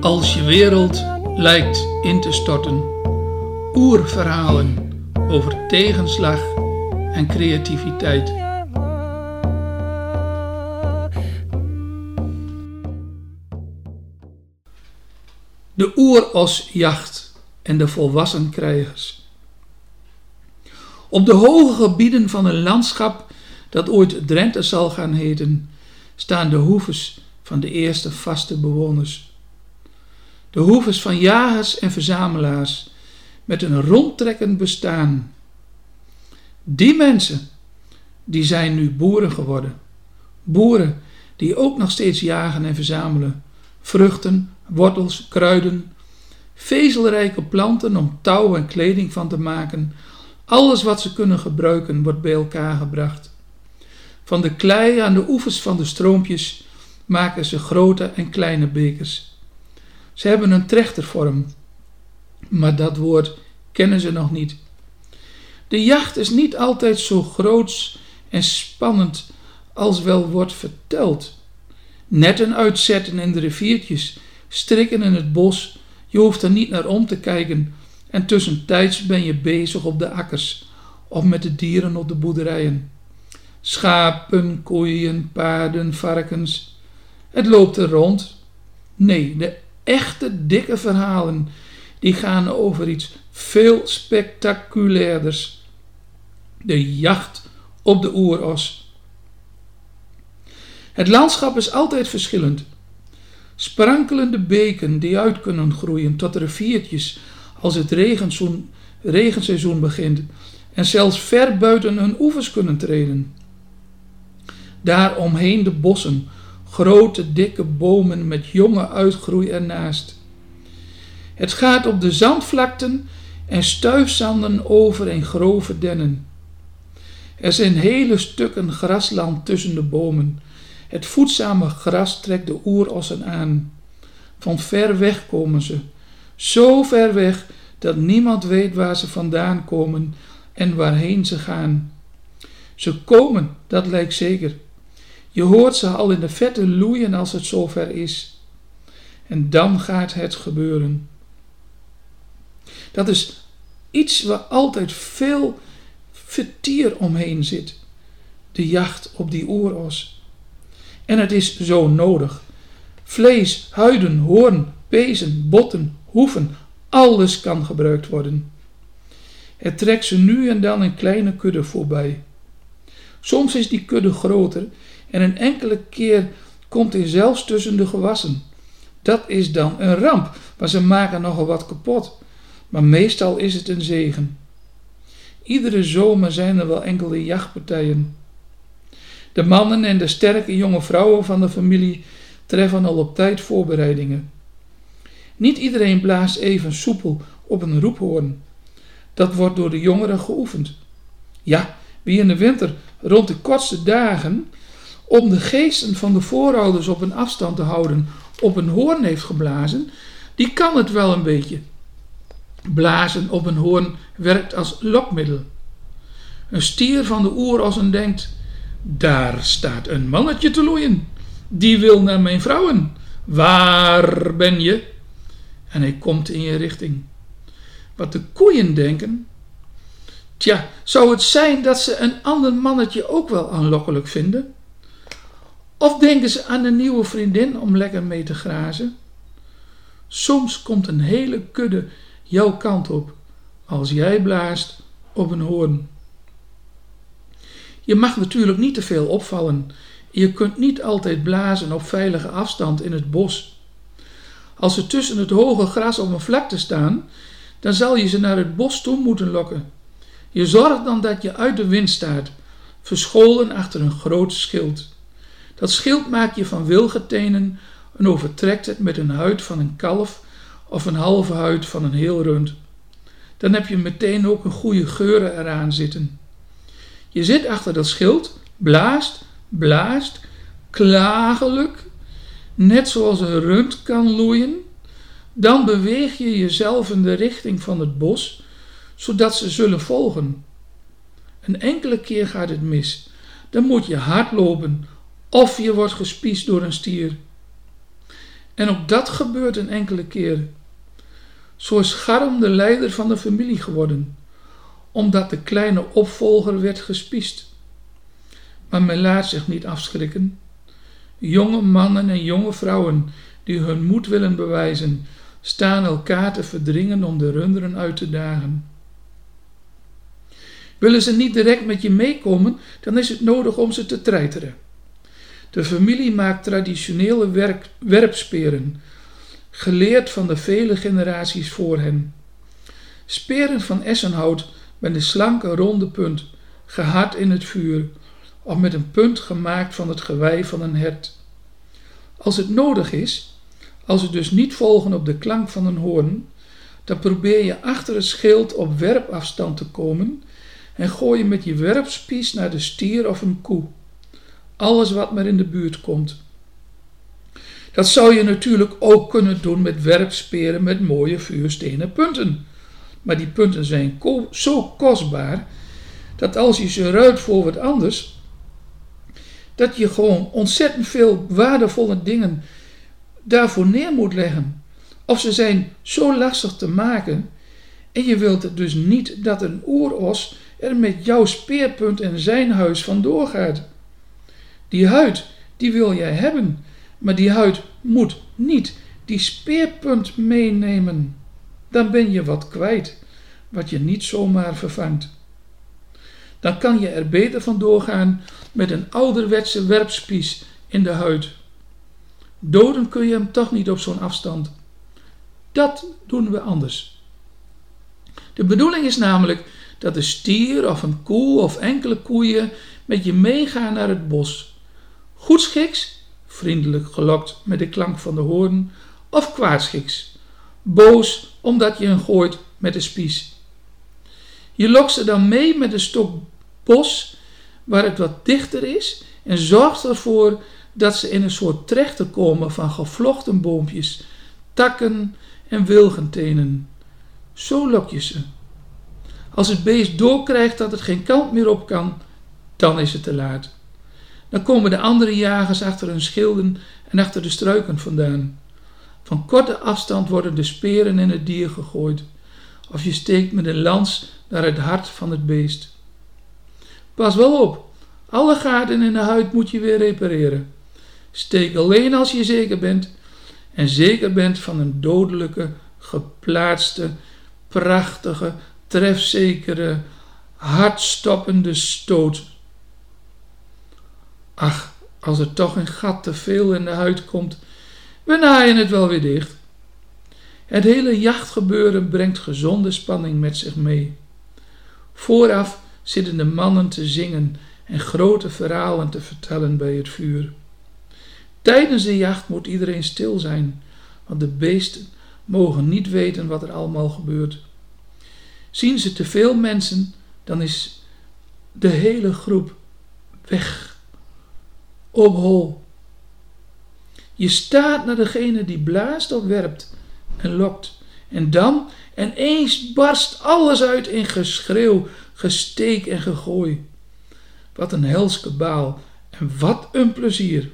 Als je wereld lijkt in te storten, oerverhalen over tegenslag en creativiteit. De oerosjacht en de volwassen krijgers. Op de hoge gebieden van een landschap dat ooit Drenthe zal gaan heten, staan de hoeves van de eerste vaste bewoners. De hoeves van jagers en verzamelaars met een rondtrekkend bestaan. Die mensen, die zijn nu boeren geworden. Boeren die ook nog steeds jagen en verzamelen. Vruchten, wortels, kruiden, vezelrijke planten om touw en kleding van te maken. Alles wat ze kunnen gebruiken wordt bij elkaar gebracht. Van de klei aan de oevers van de stroompjes maken ze grote en kleine bekers. Ze hebben een trechtervorm, maar dat woord kennen ze nog niet. De jacht is niet altijd zo groots en spannend als wel wordt verteld. Netten uitzetten in de riviertjes, strikken in het bos, je hoeft er niet naar om te kijken en tussentijds ben je bezig op de akkers of met de dieren op de boerderijen. Schapen, koeien, paarden, varkens. Het loopt er rond. Nee, de echte dikke verhalen die gaan over iets veel spectaculairders. De jacht op de oeros. Het landschap is altijd verschillend. Sprankelende beken die uit kunnen groeien tot riviertjes als het regenseizoen, regenseizoen begint en zelfs ver buiten hun oevers kunnen treden. Daar omheen de bossen, grote dikke bomen met jonge uitgroei ernaast. Het gaat op de zandvlakten en stuifzanden over in grove dennen. Er zijn hele stukken grasland tussen de bomen. Het voedzame gras trekt de oerossen aan. Van ver weg komen ze, zo ver weg dat niemand weet waar ze vandaan komen en waarheen ze gaan. Ze komen, dat lijkt zeker. Je hoort ze al in de vette loeien als het zover is. En dan gaat het gebeuren. Dat is iets waar altijd veel vertier omheen zit. De jacht op die oeros. En het is zo nodig. Vlees, huiden, hoorn, pezen, botten, hoeven, alles kan gebruikt worden. Er trekt ze nu en dan een kleine kudde voorbij. Soms is die kudde groter en een enkele keer komt hij zelfs tussen de gewassen. Dat is dan een ramp, maar ze maken nogal wat kapot maar meestal is het een zegen. Iedere zomer zijn er wel enkele jachtpartijen. De mannen en de sterke jonge vrouwen van de familie treffen al op tijd voorbereidingen. Niet iedereen blaast even soepel op een roephoorn. Dat wordt door de jongeren geoefend. Ja, wie in de winter rond de kortste dagen, om de geesten van de voorouders op een afstand te houden, op een hoorn heeft geblazen, die kan het wel een beetje. Blazen op een hoorn werkt als lokmiddel. Een stier van de oerossen denkt: Daar staat een mannetje te loeien. Die wil naar mijn vrouwen. Waar ben je? En hij komt in je richting. Wat de koeien denken. Tja, zou het zijn dat ze een ander mannetje ook wel aanlokkelijk vinden? Of denken ze aan een nieuwe vriendin om lekker mee te grazen? Soms komt een hele kudde jouw kant op als jij blaast op een hoorn. Je mag natuurlijk niet te veel opvallen. Je kunt niet altijd blazen op veilige afstand in het bos. Als ze tussen het hoge gras op een vlakte staan, dan zal je ze naar het bos toe moeten lokken. Je zorgt dan dat je uit de wind staat, verscholen achter een groot schild. Dat schild maak je van wilgetenen en overtrekt het met een huid van een kalf of een halve huid van een heel rund. Dan heb je meteen ook een goede geuren eraan zitten. Je zit achter dat schild, blaast, blaast, klagelijk, net zoals een rund kan loeien. Dan beweeg je jezelf in de richting van het bos, zodat ze zullen volgen. Een enkele keer gaat het mis. Dan moet je hard lopen of je wordt gespiest door een stier. En ook dat gebeurt een enkele keer. Zo is Garm de leider van de familie geworden, omdat de kleine opvolger werd gespiest. Maar men laat zich niet afschrikken. Jonge mannen en jonge vrouwen die hun moed willen bewijzen, staan elkaar te verdringen om de runderen uit te dagen. Willen ze niet direct met je meekomen, dan is het nodig om ze te treiteren. De familie maakt traditionele werpsperen, geleerd van de vele generaties voor hen. Speren van essenhout met een slanke ronde punt, gehard in het vuur, of met een punt gemaakt van het gewei van een hert. Als het nodig is, als ze dus niet volgen op de klank van een hoorn, dan probeer je achter het schild op werpafstand te komen en gooi je met je werpspies naar de stier of een koe. Alles wat maar in de buurt komt. Dat zou je natuurlijk ook kunnen doen met werpsperen met mooie vuurstenen punten. Maar die punten zijn zo kostbaar dat als je ze ruilt voor wat anders, dat je gewoon ontzettend veel waardevolle dingen daarvoor neer moet leggen. Of ze zijn zo lastig te maken en je wilt het dus niet dat een oeros er met jouw speerpunt en zijn huis vandoor gaat. Die huid, die wil jij hebben, maar die huid moet niet die speerpunt meenemen. Dan ben je wat kwijt, wat je niet zomaar vervangt. Dan kan je er beter van doorgaan met een ouderwetse werpspies in de huid. Doden kun je hem toch niet op zo'n afstand. Dat doen we anders. De bedoeling is namelijk dat een stier of een koe of enkele koeien met je meegaan naar het bos. Goedschiks, vriendelijk gelokt met de klank van de hoorn, of kwaadschiks, boos omdat je hen gooit met de spies. Je lokt ze dan mee met een stok bos waar het wat dichter is en zorgt ervoor dat ze in een soort trechter komen van gevlochten boompjes, takken en wilgentenen. Zo lok je ze. Als het beest doorkrijgt dat het geen kant meer op kan, dan is het te laat. Dan komen de andere jagers achter hun schilden en achter de struiken vandaan. Van korte afstand worden de speren in het dier gegooid, of je steekt met een lans naar het hart van het beest. Pas wel op, alle gaten in de huid moet je weer repareren. Steek alleen als je zeker bent en zeker bent van een dodelijke, geplaatste, prachtige, trefzekere, hartstoppende stoot. Ach, als er toch een gat te veel in de huid komt, we naaien het wel weer dicht. Het hele jachtgebeuren brengt gezonde spanning met zich mee. Vooraf zitten de mannen te zingen en grote verhalen te vertellen bij het vuur. Tijdens de jacht moet iedereen stil zijn, want de beesten mogen niet weten wat er allemaal gebeurt. Zien ze te veel mensen, dan is de hele groep weg. Op hol. Je staat naar degene die blaast of werpt en lokt. En dan, en eens barst alles uit in geschreeuw, gesteek en gegooi. Wat een helske baal en wat een plezier.